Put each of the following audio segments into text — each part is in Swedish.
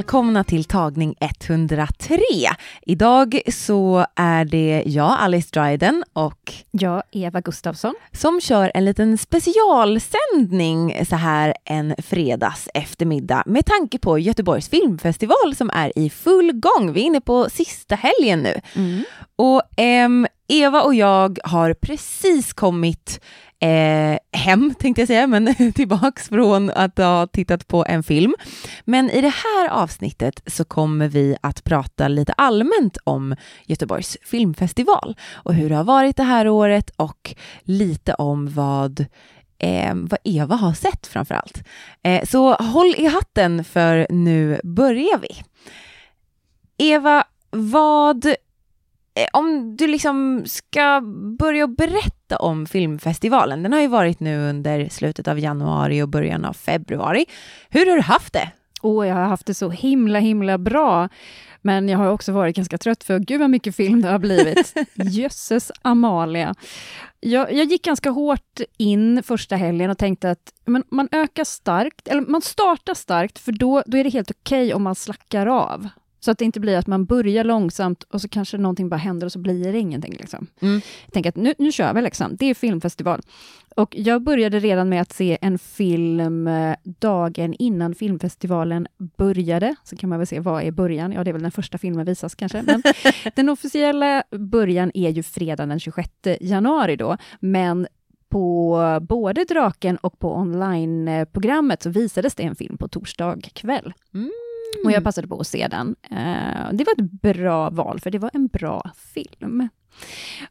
Välkomna till tagning 103. Idag så är det jag, Alice Dryden, och jag, Eva Gustafsson, som kör en liten specialsändning så här en fredags eftermiddag med tanke på Göteborgs filmfestival som är i full gång. Vi är inne på sista helgen nu. Mm. Och ehm, Eva och jag har precis kommit eh, hem, tänkte jag säga, men tillbaks från att ha tittat på en film. Men i det här avsnittet så kommer vi att prata lite allmänt om Göteborgs filmfestival och hur det har varit det här året och lite om vad Eh, vad Eva har sett framför allt. Eh, så håll i hatten för nu börjar vi. Eva, vad om du liksom ska börja berätta om filmfestivalen, den har ju varit nu under slutet av januari och början av februari. Hur har du haft det? Åh, oh, jag har haft det så himla, himla bra. Men jag har också varit ganska trött för gud vad mycket film det har blivit. Jösses Amalia. Jag, jag, gick ganska hårt in första helgen och tänkte att men man ökar starkt, eller man startar starkt, för då, då är det helt okej okay om man slackar av. Så att det inte blir att man börjar långsamt och så kanske någonting bara händer och så blir det ingenting. Liksom. Mm. Jag tänker att nu, nu kör vi, liksom. det är filmfestival. Och jag började redan med att se en film eh, dagen innan filmfestivalen började. Så kan man väl se, vad är början? Ja, det är väl den första filmen visas kanske. Men den officiella början är ju fredagen den 26 januari då, men på både Draken och på online-programmet så visades det en film på torsdag kväll. Mm. Och jag passade på att se den. Uh, det var ett bra val, för det var en bra film.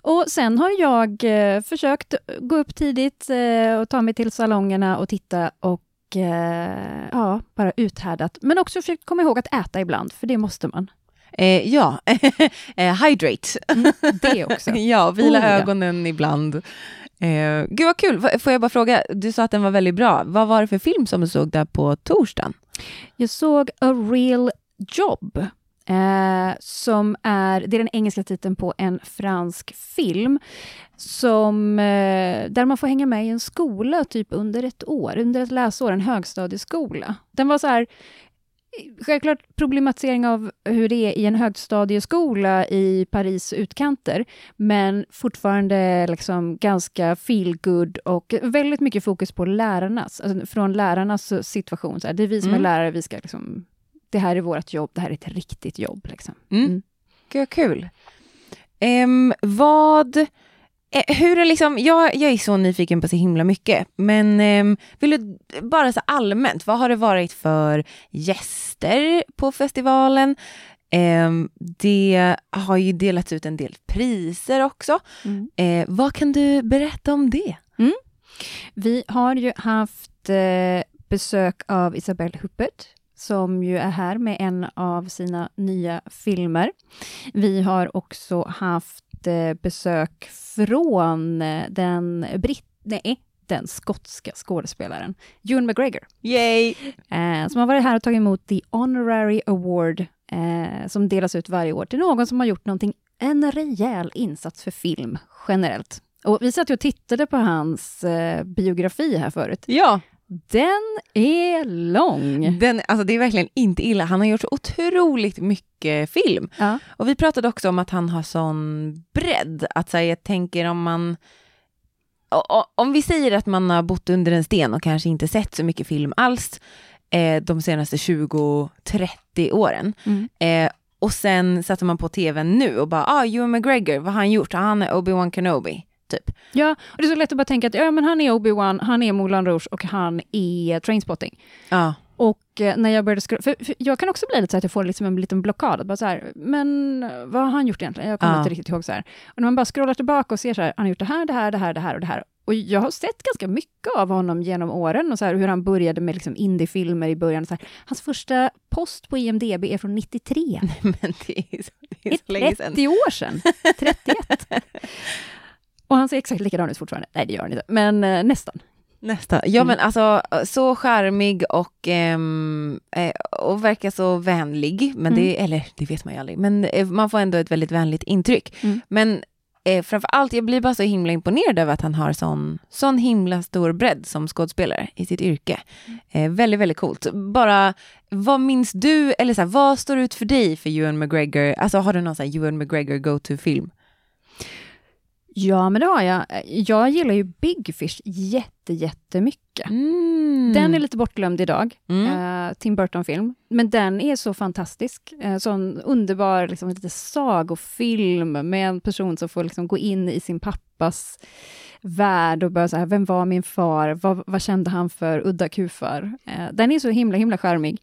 Och sen har jag uh, försökt gå upp tidigt uh, och ta mig till salongerna och titta och ja, bara uthärdat. Men också försökt komma ihåg att äta ibland, för det måste man. Eh, ja, hydrate. Mm, det också. ja, vila oh, ögonen ja. ibland. Eh, gud vad kul, får jag bara fråga, du sa att den var väldigt bra. Vad var det för film som du såg där på torsdagen? Jag såg A Real Job, eh, som är, det är den engelska titeln på en fransk film, som, eh, där man får hänga med i en skola typ under ett år, under ett läsår, en högstadieskola. Den var så här, självklart problematisering av hur det är i en högstadieskola i Paris utkanter, men fortfarande liksom ganska feel good och väldigt mycket fokus på lärarnas, alltså från lärarnas situation. Så här, det är vi som mm. är lärare, vi ska liksom, det här är vårt jobb, det här är ett riktigt jobb. Liksom. Mm. Mm. Gud, kul. Um, vad hur är liksom, jag, jag är så nyfiken på så himla mycket, men eh, vill du bara så allmänt, vad har det varit för gäster på festivalen? Eh, det har ju delats ut en del priser också. Mm. Eh, vad kan du berätta om det? Mm. Vi har ju haft eh, besök av Isabelle Huppert, som ju är här med en av sina nya filmer. Vi har också haft Eh, besök från eh, den britt... Nej, den skotska skådespelaren Ewan McGregor. Yay! Eh, som har varit här och tagit emot The Honorary Award eh, som delas ut varje år till någon som har gjort någonting, en rejäl insats för film generellt. Och vi satt och tittade på hans eh, biografi här förut. Ja. Den är lång. Den, alltså det är verkligen inte illa. Han har gjort så otroligt mycket film. Ja. Och vi pratade också om att han har sån bredd. Att här, jag tänker om man... Om vi säger att man har bott under en sten och kanske inte sett så mycket film alls eh, de senaste 20-30 åren. Mm. Eh, och sen sätter man på tvn nu och bara, ah, Ewan McGregor, vad har han gjort? Han är Obi-Wan Kenobi. Typ. Ja, och det är så lätt att bara tänka att ja, men han är Obi-Wan, han är Moulin Rouge och han är Trainspotting. Ja. Och eh, när jag började scrolla, för, för, jag kan också bli lite så att jag får liksom en liten blockad, bara så här, men vad har han gjort egentligen? Jag kommer ja. inte riktigt ihåg så här. Och när man bara scrollar tillbaka och ser så här, han har gjort det här, det här, det här, det här och det här. och jag har sett ganska mycket av honom genom åren och så här, hur han började med liksom indiefilmer i början. Så här. Hans första post på IMDB är från 93. Men det är så, det är så Det länge är sedan. 30 år sedan. 31. och han ser exakt likadan ut fortfarande. Nej, det gör han inte, men eh, nästan. Nästa. Ja Mm. men alltså så charmig och, ehm, eh, och verkar så vänlig. Men det, eller det vet man ju aldrig. Men eh, man får ändå ett väldigt vänligt intryck. Mm. Men eh, framför allt, jag blir bara så himla imponerad över att han har sån, sån himla stor bredd som skådespelare i sitt yrke. Eh, väldigt, väldigt coolt. Bara, vad minns du, eller så här, vad står ut för dig för Ewan McGregor? Alltså har du någon så här Ewan McGregor go-to-film? Ja, men det har jag. Jag gillar ju Big Fish jätte, jättemycket. Mm. Den är lite bortglömd idag, Mm. eh, Tim Burton-film. Men den är så fantastisk. Eh, sån underbar liksom, lite sagofilm med en person som får liksom, gå in i sin pappas värld och börja så här, vem var min far? Vad, vad kände han för udda kufar? Eh, den är så himla, himla charmig.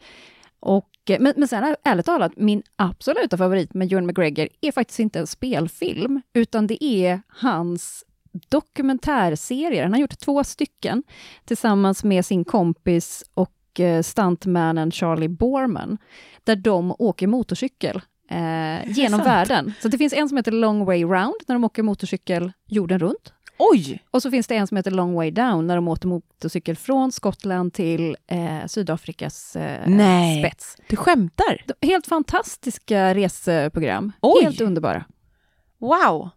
Och, eh, men, men sen ärligt talat, min absoluta favorit med Ewan McGregor är faktiskt inte en spelfilm, utan det är hans dokumentärserier. Han har gjort två stycken tillsammans med sin kompis och eh, stuntmannen Charlie Borman, där de åker motorcykel eh, genom sant? världen. Så det finns en som heter Long Way Round, när de åker motorcykel jorden runt. Oj! Och så finns det en som heter Long Way Down, när de åker motorcykel från Skottland till eh, Sydafrikas eh, Nej. spets. Du skämtar? De- Helt fantastiska reseprogram. Oj. Helt underbara. Wow!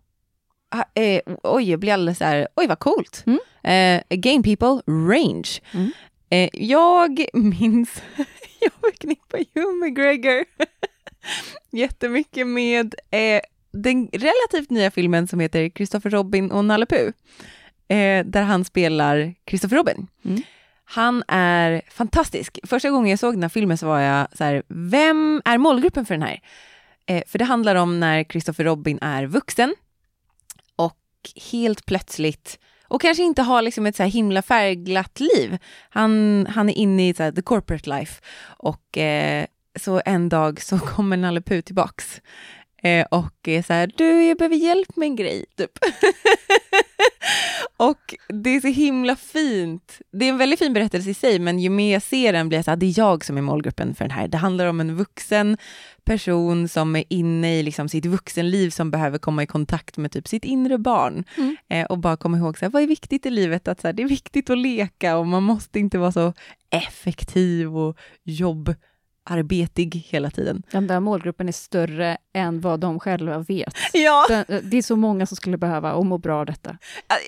Ah, eh, oj, jag blir alldeles så här, oj vad coolt. Mm. Eh, game people, range. Mm. Eh, jag minns, jag förknippar Hugh McGregor jättemycket med eh, den relativt nya filmen som heter Christopher Robin och Nalle Puh, eh, där han spelar Christopher Robin. Mm. Han är fantastisk. Första gången jag såg den här filmen så var jag så här, vem är målgruppen för den här? Eh, för det handlar om när Christopher Robin är vuxen och helt plötsligt, och kanske inte har liksom ett så här himla färgglatt liv. Han, han är inne i så här, the corporate life och eh, så en dag så kommer Nalle Puh tillbaks eh, och är så här, du jag behöver hjälp med en grej, typ. och det är så himla fint. Det är en väldigt fin berättelse i sig, men ju mer jag ser den blir jag så här, det är jag som är målgruppen för den här. Det handlar om en vuxen person som är inne i liksom sitt vuxenliv som behöver komma i kontakt med typ sitt inre barn. Mm. Eh, och bara komma ihåg, så här, vad är viktigt i livet? Att så här, det är viktigt att leka och man måste inte vara så effektiv och jobbarbetig hela tiden. Den där målgruppen är större än vad de själva vet. Ja, Den- Det är så många som skulle behöva och må bra av detta.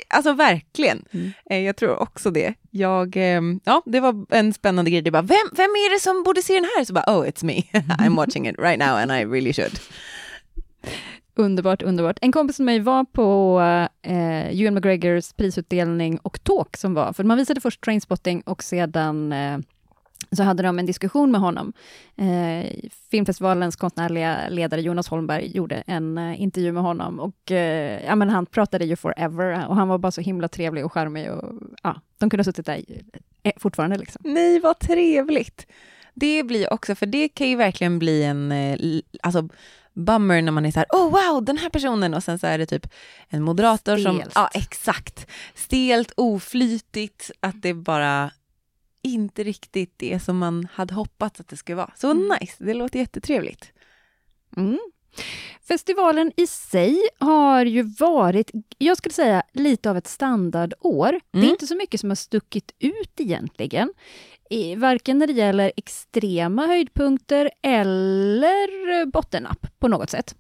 alltså verkligen. Mm. Eh, jag tror också det. Jag, ehm, ja, det var en spännande grej. Det bara, vem, vem är det som borde se den här? Så bara, oh it's me. I'm watching it right now and I really should. Underbart, underbart. En kompis med mig var på eh, Ewan McGregors prisutdelning och talk som var, för man visade först Trainspotting och sedan eh, så hade de en diskussion med honom. Eh, filmfestivalens konstnärliga ledare Jonas Holmberg gjorde en eh, intervju med honom och eh, ja, men han pratade ju forever och han var bara så himla trevlig och charmig och ja, de kunde ha suttit där eh, fortfarande liksom. Nej, vad trevligt. Det blir också, för det kan ju verkligen bli en, eh, alltså bummer när man är så här, oh wow, den här personen och sen så är det typ en moderator som, Stelt. ja exakt, stelt, oflytigt, att det bara inte riktigt det som man hade hoppats att det skulle vara. Så Mm. nice, det låter jättetrevligt. Mm. Festivalen i sig har ju varit, jag skulle säga, lite av ett standardår. Det är Mm. inte så mycket som har stuckit ut egentligen. I, varken när det gäller extrema höjdpunkter eller bottennapp på något sätt.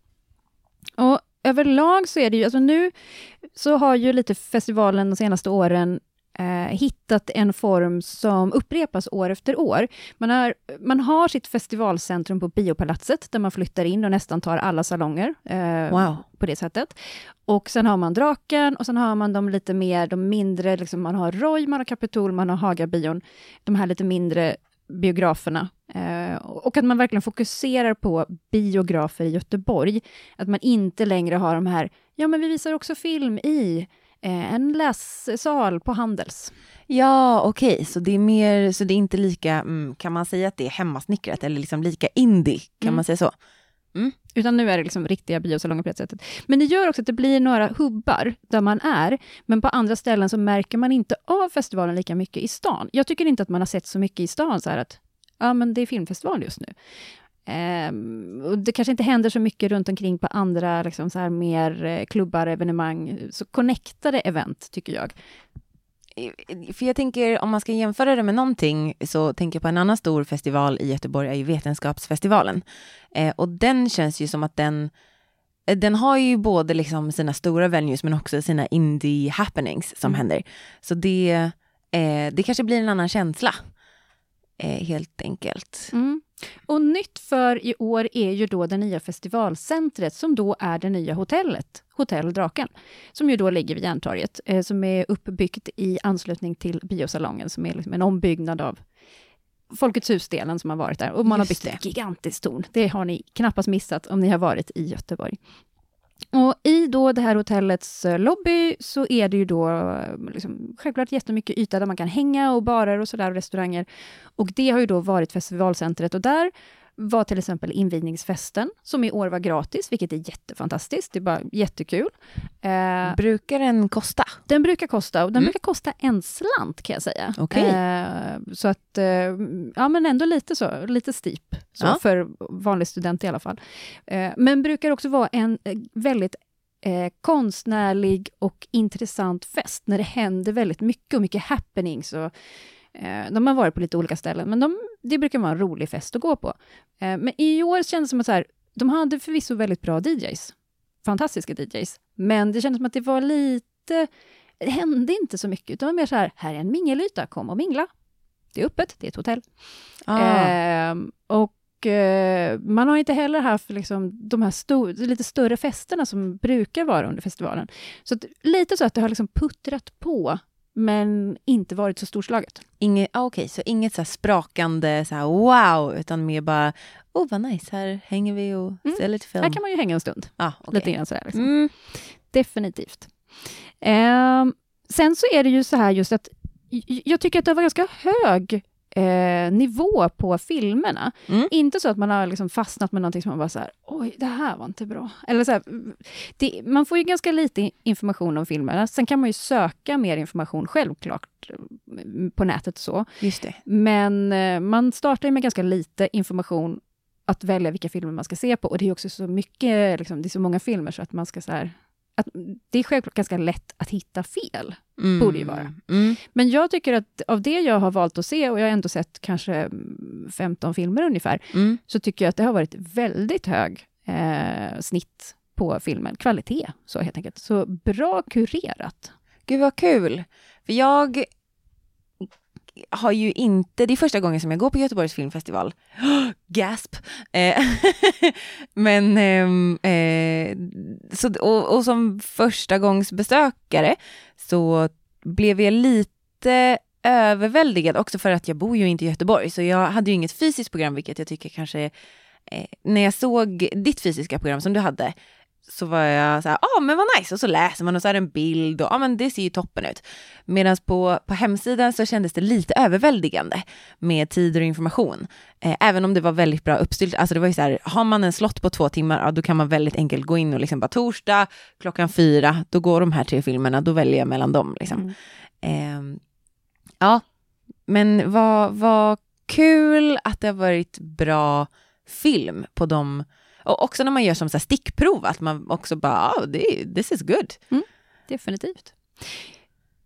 Och överlag så är det ju, alltså nu så har ju lite festivalen de senaste åren hittat en form som upprepas år efter år. Man har, man har sitt festivalcentrum på Biopalatset, där man flyttar in och nästan tar alla salonger eh, Wow. på det sättet. Och sen har man Draken, och sen har man de lite mer, de mindre, liksom, man har Roy, man har Kapitol, man har Hagabion, de här lite mindre biograferna. Eh, och att man verkligen fokuserar på biografer i Göteborg. Att man inte längre har de här, ja men vi visar också film i eh, en lässal på Handels. Ja, okej, så det är mer, så det är inte lika, mm, kan man säga att det är hemmasnickrat eller liksom lika indie, kan Mm. man säga så? Mm, Utan nu är det liksom riktiga biosalonger på det sättet. Men det gör också att det blir några hubbar där man är, men på andra ställen så märker man inte av festivalen lika mycket i stan. Jag tycker inte att man har sett så mycket i stan, så här att ja, men det är filmfestival just nu. Um, och det kanske inte händer så mycket runt omkring på andra liksom så här mer eh, klubbar, evenemang, så connectade event, tycker jag. För jag tänker, om man ska jämföra det med någonting, så tänker jag på en annan stor festival i Göteborg, är ju Vetenskapsfestivalen. Eh, och den känns ju som att den, eh, den har ju både liksom sina stora venues, men också sina indie happenings som mm. händer. Så det, eh, det kanske blir en annan känsla, helt enkelt. Mm. Och nytt för i år är ju då det nya festivalcentret som då är det nya hotellet, Hotell Draken, som ju då ligger vid Järntorget, eh, som är uppbyggt i anslutning till biosalongen, som är liksom en ombyggnad av Folkets hus-delen som har varit där. Och man Just har byggt ett gigantiskt torn. Det har ni knappast missat om ni har varit i Göteborg. Och I då det här hotellets eh, lobby så är det ju då eh, liksom, självklart jättemycket yta där man kan hänga och barer och sådär, restauranger. Och det har ju då varit festivalcentret och där var till exempel invigningsfesten, som i år var gratis, vilket är jättefantastiskt. Det är bara jättekul. Eh, brukar den kosta? Den brukar kosta, och den mm. brukar kosta en slant kan jag säga. Okay. Eh, så att, eh, ja men ändå lite så, lite steep, så ja. för vanlig student i alla fall. Eh, men brukar också vara en eh, väldigt eh, konstnärlig och intressant fest, när det händer väldigt mycket och mycket happenings. Och, de har varit på lite olika ställen, men de, det brukar vara en rolig fest att gå på. Eh, men i år kändes det som att så här, de hade förvisso väldigt bra DJs. Fantastiska DJs. Men det kändes som att det var lite... Det hände inte så mycket, utan det var mer så här, här är en mingelyta, kom och mingla. Det är öppet, det är ett hotell. Ah. Eh, och eh, man har inte heller haft liksom, de här stor, lite större festerna som brukar vara under festivalen. Så att, lite så att det har liksom puttrat på men inte varit så storslaget. Inget, ah, Okej, okay, så inget så sprakande så här, wow, utan mer bara, oh vad nice, här hänger vi och mm. ser lite film. Här kan man ju hänga en stund. Ah, okay. Lite grann sådär. Liksom. Mm. Definitivt. Eh, sen så är det ju så här just att jag tycker att det var ganska hög eh, nivå på filmerna. Mm. Inte så att man har liksom fastnat med någonting som man bara så här, oj, det här var inte bra. Eller så här, det, man får ju ganska lite information om filmerna. Sen kan man ju söka mer information självklart på nätet och så. Just det. Men eh, man startar med ganska lite information att välja vilka filmer man ska se på. Och det är också så mycket, liksom, det är så många filmer så att man ska så här, att det är självklart ganska lätt att hitta fel, mm. borde ju vara. Mm. Men jag tycker att av det jag har valt att se, och jag har ändå sett kanske 15 filmer ungefär, mm. så tycker jag att det har varit väldigt hög eh, snitt på filmen. Kvalitet, så helt enkelt. Så bra kurerat. Gud vad kul! För jag har ju inte, det är första gången som jag går på Göteborgs filmfestival. Gasp! Eh, men, ehm, eh, så, och, och, som första gångs besökare så blev jag lite överväldigad också för att jag bor ju inte i Göteborg så jag hade ju inget fysiskt program vilket jag tycker kanske eh, när jag såg ditt fysiska program som du hade så var jag så här, ja ah, men vad nice, och så läser man och så är det en bild och ja ah, men det ser ju toppen ut. Medan på, på hemsidan så kändes det lite överväldigande med tider och information. Eh, även om det var väldigt bra uppstyrt, alltså det var ju så här, har man en slott på två timmar, ja då kan man väldigt enkelt gå in och liksom bara torsdag klockan fyra, då går de här tre filmerna, då väljer jag mellan dem liksom. Mm. Eh, ja, men vad, vad kul att det har varit bra film på de och också när man gör som så stickprov, att man också bara, oh, this is good. Mm, definitivt.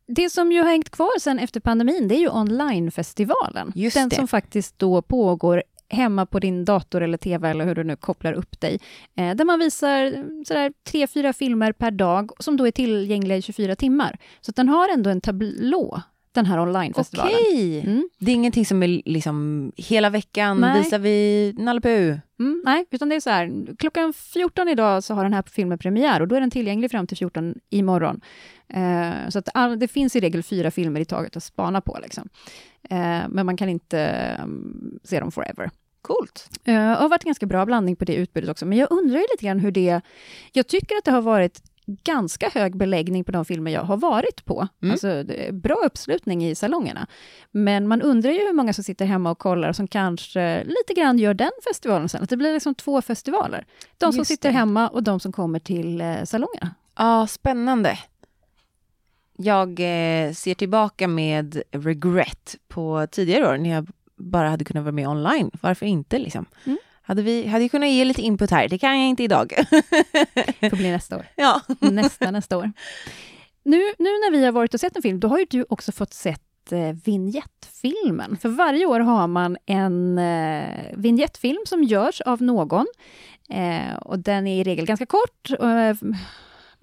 Det som ju har hängt kvar sen efter pandemin, det är ju onlinefestivalen. Just Den det. som faktiskt då pågår hemma på din dator eller TV eller hur du nu kopplar upp dig. Eh, där man visar sådär tre, fyra filmer per dag som då är tillgängliga i 24 timmar. Så den har ändå en tablå den här onlinefestivalen. Okej! Mm. Det är ingenting som är liksom hela veckan nej. visar vi Nalle mm, Nej, utan det är så här, klockan 14 idag så har den här filmen premiär och då är den tillgänglig fram till 14 imorgon. Eh, så att all, det finns i regel fyra filmer i taget att spana på. Liksom. Eh, men man kan inte um, se dem forever. Coolt. Eh, och har varit en ganska bra blandning på det utbudet också, men jag undrar ju lite grann hur det... Jag tycker att det har varit ganska hög beläggning på de filmer jag har varit på. Mm. Alltså, bra uppslutning i salongerna. Men man undrar ju hur många som sitter hemma och kollar som kanske lite grann gör den festivalen sen. Att det blir liksom två festivaler. De som Just sitter det. hemma och de som kommer till eh, salongerna. Ja, spännande. Jag eh, ser tillbaka med regret på tidigare år när jag bara hade kunnat vara med online. Varför inte liksom? Mm. Hade vi hade jag kunnat ge lite input här, det kan jag inte idag. Det får bli nästa år. ja. Nästa, nästa år. Nu, nu när vi har varit och sett en film, då har ju du också fått sett eh, vignettfilmen. För varje år har man en eh, vignettfilm som görs av någon. Eh, och den är i regel ganska kort. Eh,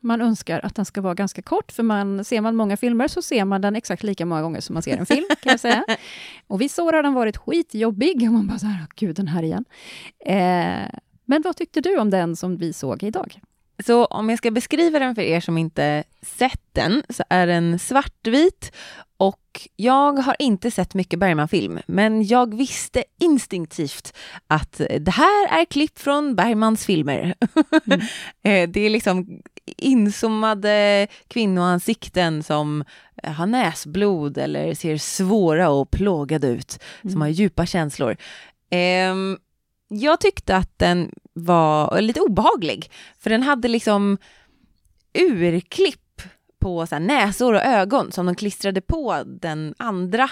man önskar att den ska vara ganska kort, för man, ser man många filmer så ser man den exakt lika många gånger som man ser en film, kan jag säga. Och vissa år har den varit skitjobbig, och man bara så här, "Åh, gud, den här igen. Eh, men vad tyckte du om den som vi såg idag? Så om jag ska beskriva den för er som inte sett den, så är den svartvit och jag har inte sett mycket Bergman-film, men jag visste instinktivt att det här är klipp från Bergmans filmer. Eh, det är liksom inzoomade kvinnoansikten som har näsblod eller ser svåra och plågade ut, som har djupa känslor. Ehm, jag tyckte att den var lite obehaglig, för den hade liksom urklipp på så näsor och ögon som de klistrade på den andra,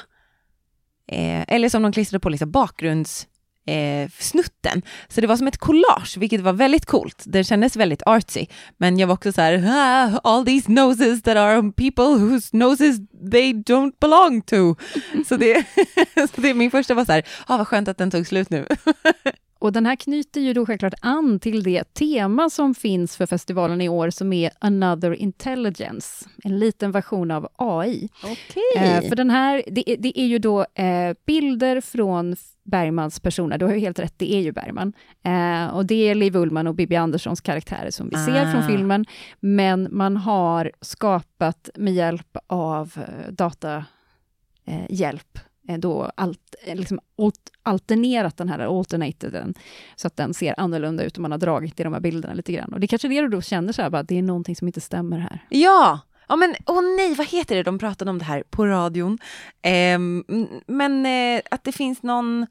eh, eller som de klistrade på liksom bakgrunds eh, snutten. Så det var som ett collage, vilket var väldigt coolt. Det kändes väldigt artsy. Men jag var också så här, ah, all these noses that are people whose noses they don't belong to. Så det, så det min första var så här, ah, vad skönt att den tog slut nu. Och den här knyter ju då självklart an till det tema som finns för festivalen i år, som är Another Intelligence, en liten version av AI. Okej. Eh, för den här, det, är- det är ju då eh, bilder från Bergmans personer, du har ju helt rätt, det är ju Bergman. Eh, och det är Liv Ullmann och Bibi Anderssons karaktärer som vi ser Ah. från filmen, men man har skapat med hjälp av eh, datahjälp, hjälp, eh, Eh, då alt, eh, liksom alt, alternerat den här, alternated den, så att den ser annorlunda ut och man har dragit i de här bilderna lite grann. Och det är kanske det du då känner så här, bara, det är någonting som inte stämmer här. Ja, ja men åh nej, vad heter det? De pratade om det här på radion. Eh, men eh, att det finns någon,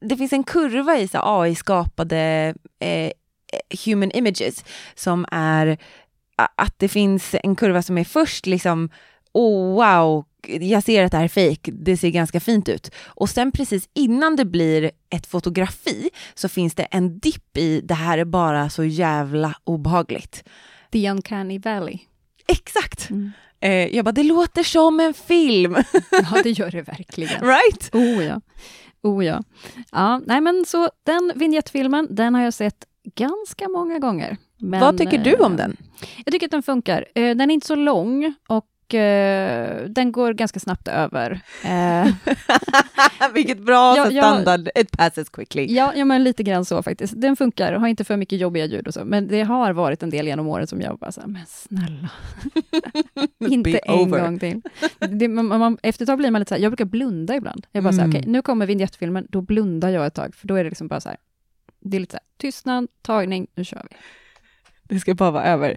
det finns en kurva i AI-skapade eh, eh, human images som är att det finns en kurva som är först liksom, oh wow, jag ser att det här är fake, det ser ganska fint ut. Och sen precis innan det blir ett fotografi så finns det en dipp i det här är bara så jävla obehagligt. The Uncanny Valley. Exakt! Mm. Eh, jag bara, det låter som en film, Ja, det gör det verkligen. right? Oh ja. Oh ja. ja. Nej, men så den vignettfilmen, den har jag sett ganska många gånger. Men, Vad tycker du om eh, den? Jag tycker att den funkar. Eh, Den är inte så lång och eh, den går ganska snabbt över. Eh, Vilket bra Ja, så ja. standard, it passes quickly. Ja, ja, men lite grann så faktiskt. Den funkar, har inte för mycket jobbiga ljud och så, men det har varit en del genom åren som jag bara så här, men snälla, inte en over. gång till. Det, man, man, efter ett tag blir man lite så här, jag brukar blunda ibland. Jag bara så här, Mm. okej, nu kommer vignettfilmen, då blundar jag ett tag, för då är det liksom bara så här, det är lite så här, tystnad, tagning, nu kör vi. Det ska bara vara över.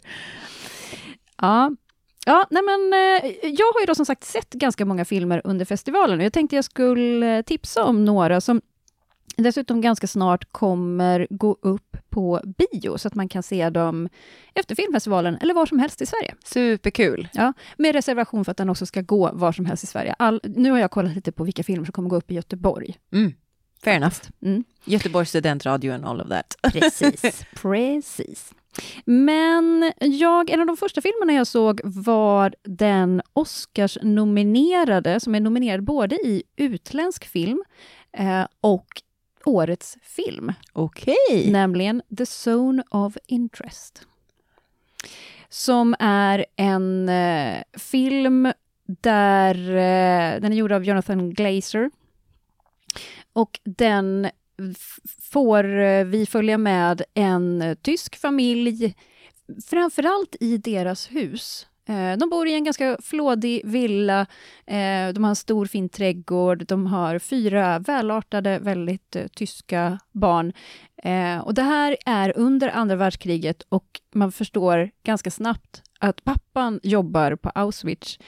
Ja, ja nej men eh, jag har ju då som sagt sett ganska många filmer under festivalen och jag tänkte jag skulle eh, tipsa om några som dessutom ganska snart kommer gå upp på bio, så att man kan se dem efter filmfestivalen eller var som helst i Sverige. Superkul. Ja, med reservation för att den också ska gå var som helst i Sverige. All, nu har jag kollat lite på vilka filmer som kommer gå upp i Göteborg. Mm. Fair enough. Mm. Göteborgs studentradio and all of that. Precis, precis. Men jag, en av de första filmerna jag såg var den Oscars-nominerade, som är nominerad både i utländsk film eh, och årets film, Okej. nämligen The Zone of Interest. Som är en eh, film där eh, den är gjord av Jonathan Glazer. Och den får eh, vi följa med en eh, tysk familj, framförallt i deras hus. Eh, de bor i en ganska flådig villa, de har en stor fin trädgård, de har fyra välartade, väldigt tyska barn. Och det här är under andra världskriget och man förstår ganska snabbt att pappan jobbar på Auschwitz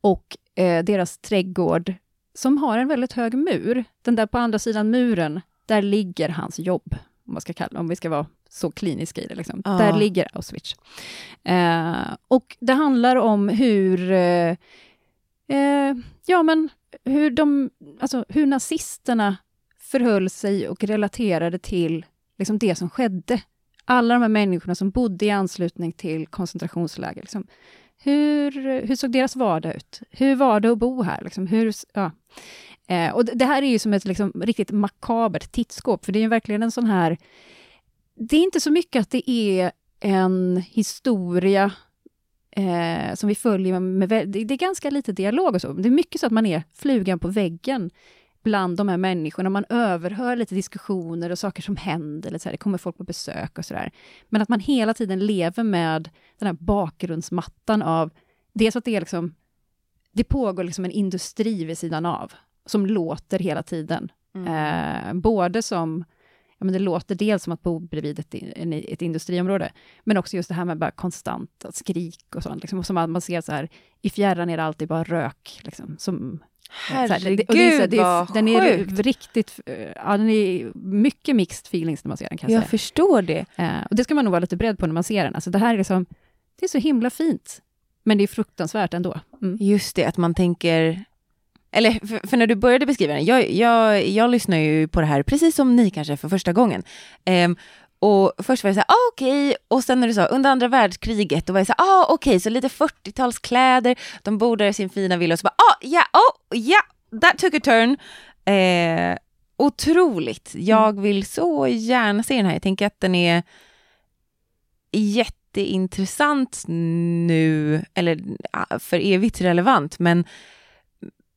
och deras trädgård, som har en väldigt hög mur, den där på andra sidan muren, där ligger hans jobb, om, man ska kalla, om vi ska vara så kliniska i det. Liksom. Ja. Där ligger Auschwitz. Eh, och det handlar om hur, eh, eh, ja men hur de, alltså hur nazisterna förhöll sig och relaterade till liksom det som skedde. Alla de här människorna som bodde i anslutning till koncentrationsläger. Liksom. Hur, hur såg deras vardag ut? Hur var det att bo här? Liksom? Hur, ja eh, och det- här är ju som ett liksom, riktigt makabert tittskåp, för det är ju verkligen en sån här... Det är inte så mycket att det är en historia eh, som vi följer med... med Det det är ganska lite dialog och så. Det är mycket så att man är flugan på väggen bland de här människorna. Man överhör lite diskussioner och saker som händer. Eller så här, det kommer folk på besök och sådär. Men att man hela tiden lever med den här bakgrundsmattan av... Dels att det är liksom... Det pågår liksom en industri vid sidan av, som låter hela tiden. Eh, både som... Ja, men det låter dels som att bo bredvid ett, ett industriområde, men också just det här med bara konstant skrik och sånt. Liksom, och som att man ser så här, i fjärran är det alltid bara rök. Liksom, som, Herregud och det är så här, det är- vad Den är sjukt. riktigt, eh, ja den är mycket mixed feelings när man ser den kan jag Jag säga. förstår det. Eh, och det ska man nog vara lite beredd på när man ser den. Alltså det här är liksom, det är så himla fint, men det är fruktansvärt ändå. Mm. Just det, att man tänker... Eller för, för när du började beskriva den, jag, jag, jag lyssnar ju på det här precis som ni kanske för första gången. Ehm, och först var det så här, ah, okej, och sen när du sa under andra världskriget, då var det så här, ah, okej, så lite 40-talskläder, de bor där i sin fina villa och så bara, ah, ja, oh, ja, that took a turn. Eh, otroligt, jag vill så gärna se den här, jag tänker att den är jätteintressant nu, eller ah, för evigt relevant, men,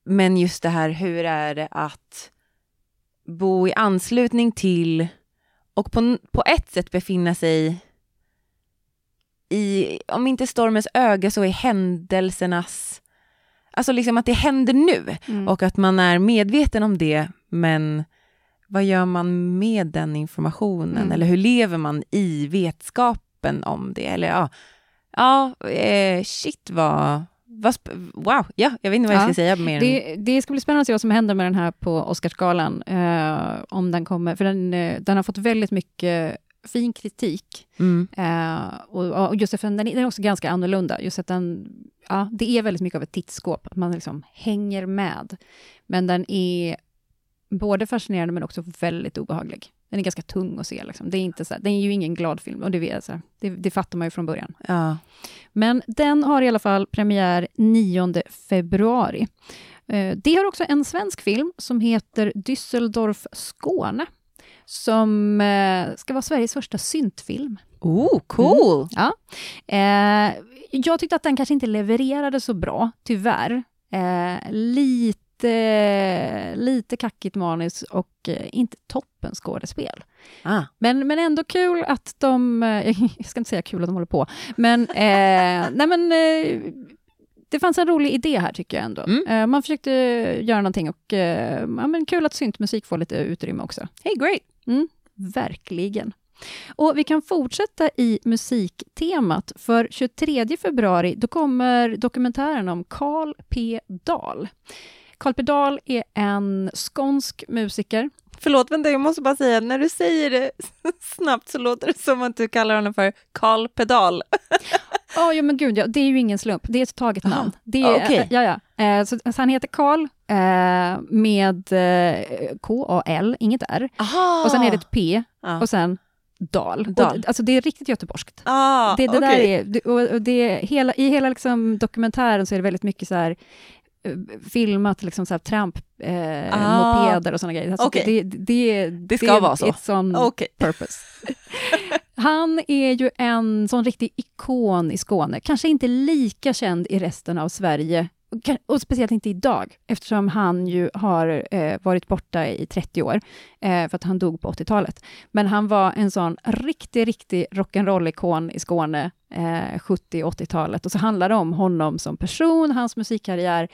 men just det här, hur är det att bo i anslutning till och på, på ett sätt befinna sig i, om inte stormens öga så i händelsernas, alltså liksom att det händer nu Mm. och att man är medveten om det, men vad gör man med den informationen? Mm. Eller hur lever man i vetskapen om det? Eller ja, ja eh, shit vad, wow, ja, jag vet inte vad jag Ja, ska säga mer. Det, det ska bli spännande att se vad som händer med den här på Oscarsgalan, eh, om den kommer, för den, eh, den har fått väldigt mycket fin kritik. Mm. Eh, och, och just för den, är- den är också ganska annorlunda, just att den, ja, det är väldigt mycket av ett tittskåp, att man liksom hänger med. Men den är både fascinerande men också väldigt obehaglig. Den är ganska tung att se, liksom. det är inte så här, den är ju ingen glad film, och det, vet så här, det, det fattar man ju från början. Ja. Men den har i alla fall premiär 9 februari. Eh, Det har också en svensk film som heter Düsseldorf Skåne, som eh, ska vara Sveriges första syntfilm. Oh, cool! Ja. Eh, jag tyckte att den kanske inte levererade så bra, tyvärr. Eh, lite, lite kackigt manus och eh, inte toppen skådespel. Ah. Men, men ändå kul att de, eh, jag ska inte säga kul att de håller på, men, eh, nej men eh, det fanns en rolig idé här tycker jag ändå. Mm. Eh, man försökte göra någonting och eh, ja, men kul att syntmusik får lite utrymme också. Hey, great! Verkligen. Och vi kan fortsätta i musiktemat, för 23 februari då kommer dokumentären om Carl P. Dahl. Carl P. Dahl är en skånsk musiker. Förlåt, vänta, jag måste bara säga, när du säger det snabbt så låter det som att du kallar honom för Karl Pedal. Ja, ja men gud, ja, det är ju ingen slump. Det är ett taget Aha. namn. Det är, okej. ja, ja. Eh, så, så han heter Karl eh, med eh, K-A-L, inget R. Aha! Och sen är det ett P och sen Dal. Dal. Och, alltså det är riktigt göteborgskt. Ah, det, det där okej. är, och, och det, är hela, I hela liksom dokumentären så är det väldigt mycket så här filmat liksom så här tramp, eh, Ah. mopeder och såna grejer. Alltså Okej. det, det, Det ska vara så. It's on Okej. purpose. Han är ju en sån riktig ikon i Skåne, kanske inte lika känd i resten av Sverige och speciellt inte idag, eftersom han ju har eh, varit borta i 30 år, eh, för att han dog på 80-talet. Men han var en sån riktig, riktig rock'n'roll-ikon i Skåne, eh, 70 80-talet. Och så handlar det om honom som person, hans musikkarriär,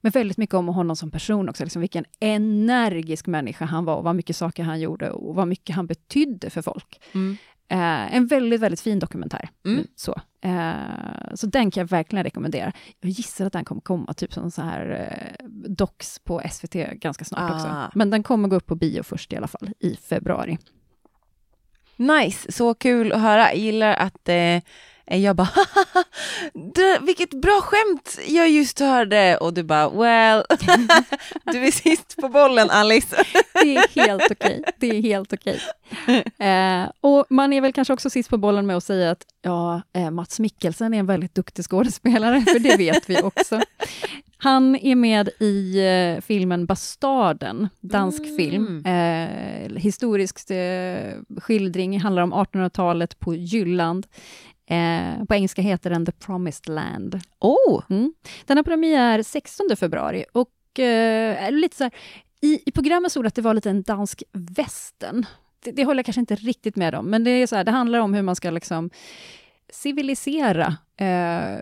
men väldigt mycket om honom som person också, liksom vilken energisk människa han var, och vad mycket saker han gjorde och vad mycket han betydde för folk. Mm. Eh, en väldigt, väldigt fin dokumentär. Mm. Så. Eh, så den kan jag verkligen rekommendera. Jag gissar att den kommer komma typ som så här eh, docs på SVT ganska snart Ah. också. Men den kommer gå upp på bio först i alla fall, i februari. Nice, så kul att höra. Jag gillar att eh, jag bara det, vilket bra skämt jag just hörde och du bara well, du är sist på bollen Alice. Det är helt okej. Det är helt okej. Eh, och man är väl kanske också sist på bollen med att säga att ja, eh, Mats Mikkelsen är en väldigt duktig skådespelare, för det vet vi också. Han är med i eh, filmen Bastarden, dansk Mm. film. Eh, historisk eh, skildring, handlar om 1800-talet på Jylland. Eh, på engelska heter den The Promised Land. Oh, Mm. Den har premiär 16 februari och eh, lite så här, i, i programmet stod det att det var lite en dansk västern. Det, det håller jag kanske inte riktigt med om, men det är så här, det handlar om hur man ska liksom civilisera eh,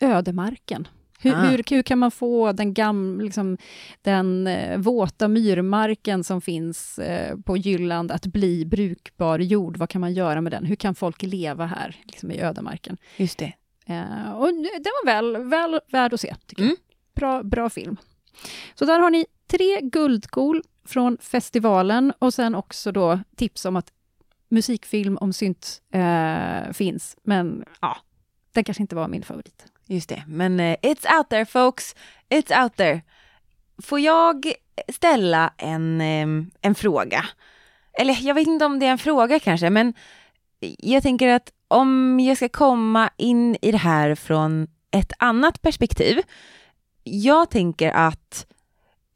ödemarken. Hur, Ah. hur, hur kan man få den, gam, liksom, den eh, våta myrmarken som finns eh, på Jylland att bli brukbar jord? Vad kan man göra med den? Hur kan folk leva här liksom, i ödemarken? just det. Eh, och den var väl, väl värd att se, tycker Mm. jag. Bra, bra film. Så där har ni tre guldkorn från festivalen och sen också då tips om att musikfilm om synt eh, finns. Men ja, den kanske inte var min favorit. Just det, men uh, it's out there folks, it's out there. Får jag ställa en, um, en fråga? Eller jag vet inte om det är en fråga kanske, men jag tänker att om jag ska komma in i det här från ett annat perspektiv. Jag tänker att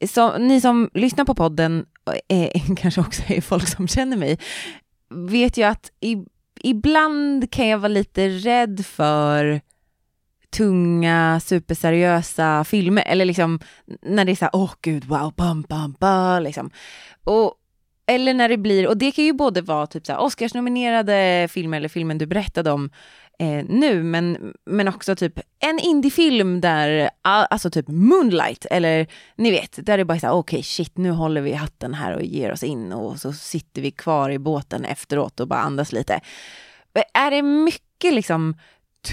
så, ni som lyssnar på podden, är, eh, kanske också är folk som känner mig, vet ju att i, ibland kan jag vara lite rädd för tunga, superseriösa filmer, eller liksom när det är så här, åh gud, wow, bam, bam, bam, liksom. Och, eller när det blir, och det kan ju både vara typ så här Oscarsnominerade filmer eller filmen du berättade om eh, nu, men, men också typ en indiefilm där, alltså typ Moonlight, eller ni vet, där det bara är så här, okej shit, nu håller vi hatten här och ger oss in och så sitter vi kvar i båten efteråt och bara andas lite. Är det mycket liksom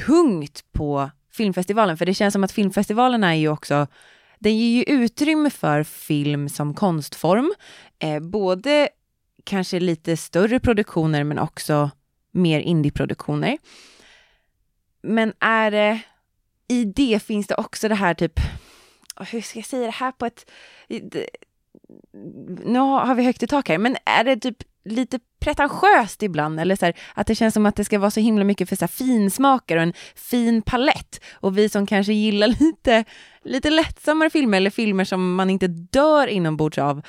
tungt på filmfestivalen? För det känns som att filmfestivalen är ju också, den ger ju utrymme för film som konstform, eh, både kanske lite större produktioner men också mer indieproduktioner. Men är det, i det finns det också det här typ, hur ska jag säga det här på ett, nu har vi högt i tak här, men är det typ lite pretentiöst ibland, eller så här, att det känns som att det ska vara så himla mycket för så här finsmakare och en fin palett. Och vi som kanske gillar lite, lite lättsammare filmer, eller filmer som man inte dör inombords av,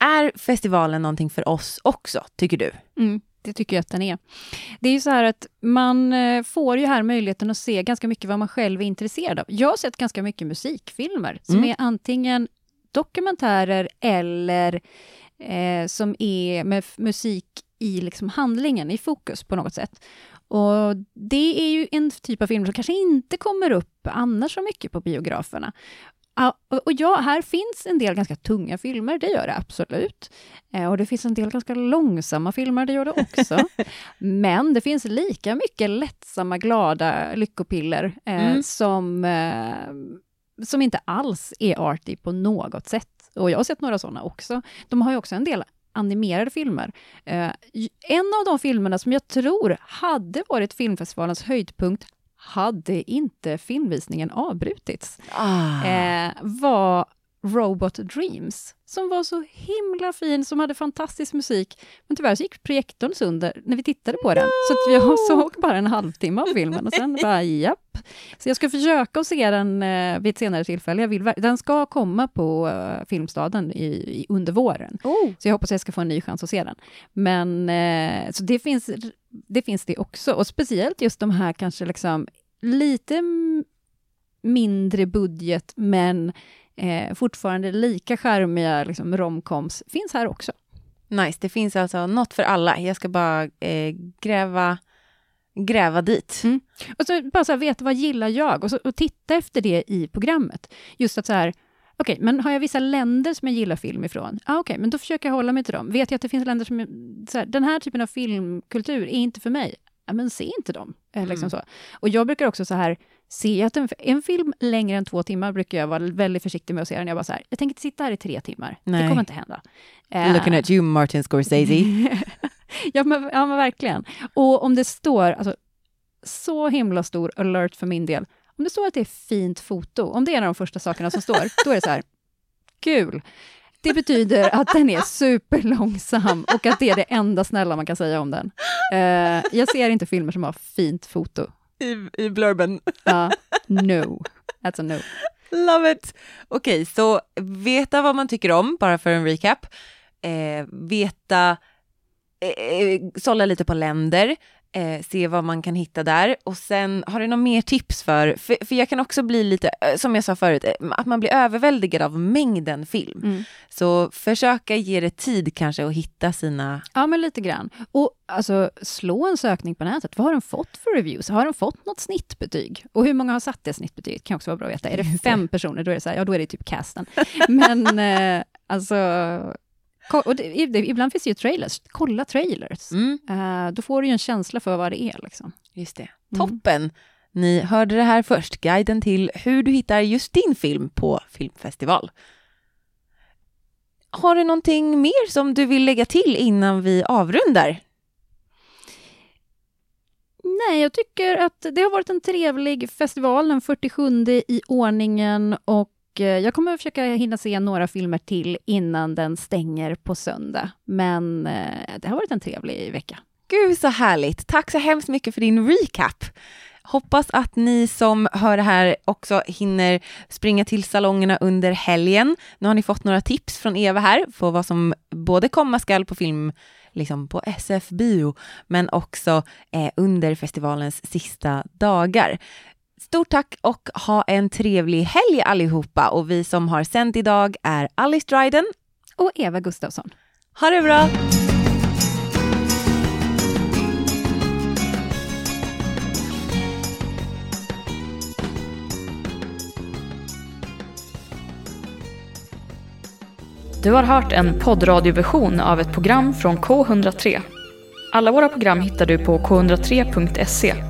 är festivalen någonting för oss också, tycker du? Mm, det tycker jag att den är. Det är ju så här att man eh, får ju här möjligheten att se ganska mycket vad man själv är intresserad av. Jag har sett ganska mycket musikfilmer som Mm. är antingen dokumentärer eller eh, som är med musik i liksom handlingen, i fokus på något sätt. Och det är ju en typ av film som kanske inte kommer upp annars så mycket på biograferna. Och ja, här finns en del ganska tunga filmer, det gör det absolut. Eh, och det finns en del ganska långsamma filmer, det gör det också. Men det finns lika mycket lättsamma, glada lyckopiller eh, Mm. som, eh, som inte alls är arty på något sätt. Och jag har sett några sådana också. De har ju också en del animerade filmer. Eh, en av de filmerna som jag tror hade varit filmfestivalens höjdpunkt hade inte filmvisningen avbrutits Ah. eh, var Robot Dreams, som var så himla fin, som hade fantastisk musik. Men tyvärr så gick projektorn sönder när vi tittade på den, så jag såg bara en halvtimme av filmen och sen bara japp. Så jag ska försöka att se den eh, vid ett senare tillfälle. Jag vill, den ska komma på eh, Filmstaden i, i, under våren. Oh. Så jag hoppas att jag ska få en ny chans att se den. Men eh, så det finns, det finns det också. Och speciellt just de här kanske liksom lite, mindre budget, men eh, fortfarande lika charmiga liksom, romcoms finns här också. Nice, det finns alltså något för alla. Jag ska bara eh, gräva, gräva dit. Mm. Och så bara så här, veta vad gillar jag? Och, så, och titta efter det i programmet. Just att så här, okej, okay, men har jag vissa länder som jag gillar film ifrån? Ah, okej, okay, men då försöker jag hålla mig till dem. Vet jag att det finns länder som, så här, den här typen av filmkultur är inte för mig, ja, men se inte dem. Eh, liksom mm. så. Och jag brukar också så här, se att en, en, film längre än två timmar brukar jag vara väldigt försiktig med att se den. Jag bara så här, jag tänker inte sitta här i tre timmar. Nej. Det kommer inte hända. Looking at you Martin Scorsese. ja, men, ja, men verkligen. Och om det står, alltså, så himla stor alert för min del, om det står att det är fint foto, om det är en av de första sakerna som står, då är det så här, kul. Det betyder att den är superlångsam och att det är det enda snälla man kan säga om den. Uh, jag ser inte filmer som har fint foto. I, i blurben. Ja, no. That's a no. Love it! Okej, okay, så veta vad man tycker om, bara för en recap. Eh, veta, eh, eh sålla lite på länder, eh, se vad man kan hitta där. Och sen, har du några mer tips för, för, för, jag kan också bli lite, eh, som jag sa förut, eh, att man blir överväldigad av mängden film. Mm. Så försöka ge det tid kanske att hitta sina... Ja, men lite grann. Och alltså, slå en sökning på nätet. Vad har den fått för reviews? Har den fått något snittbetyg? Och hur många har satt det snittbetyget? kan också vara bra att veta. Är det fem personer, då är det så här, ja då är det typ casten. Men eh, alltså och det, ibland finns det ju trailers. Kolla trailers. Mm. Uh, då får du ju en känsla för vad det är. Liksom. Just det. Mm. Toppen! Ni hörde det här först, guiden till hur du hittar just din film på filmfestival. Har du någonting mer som du vill lägga till innan vi avrundar? Nej, jag tycker att det har varit en trevlig festival, den 47 i ordningen och Eh, jag kommer att försöka hinna se några filmer till innan den stänger på söndag. Men eh, det har varit en trevlig vecka. Gud så härligt! Tack så hemskt mycket för din recap. Hoppas att ni som hör det här också hinner springa till salongerna under helgen. Nu har ni fått några tips från Eva här på vad som både komma skall på film liksom på SF Bio, men också eh, under festivalens sista dagar. Stort tack och ha en trevlig helg allihopa och vi som har sänt idag är Alice Dryden och Eva Gustafsson. Ha det bra! Du har hört en poddradioversion av ett program från K103. Alla våra program hittar du på k103.se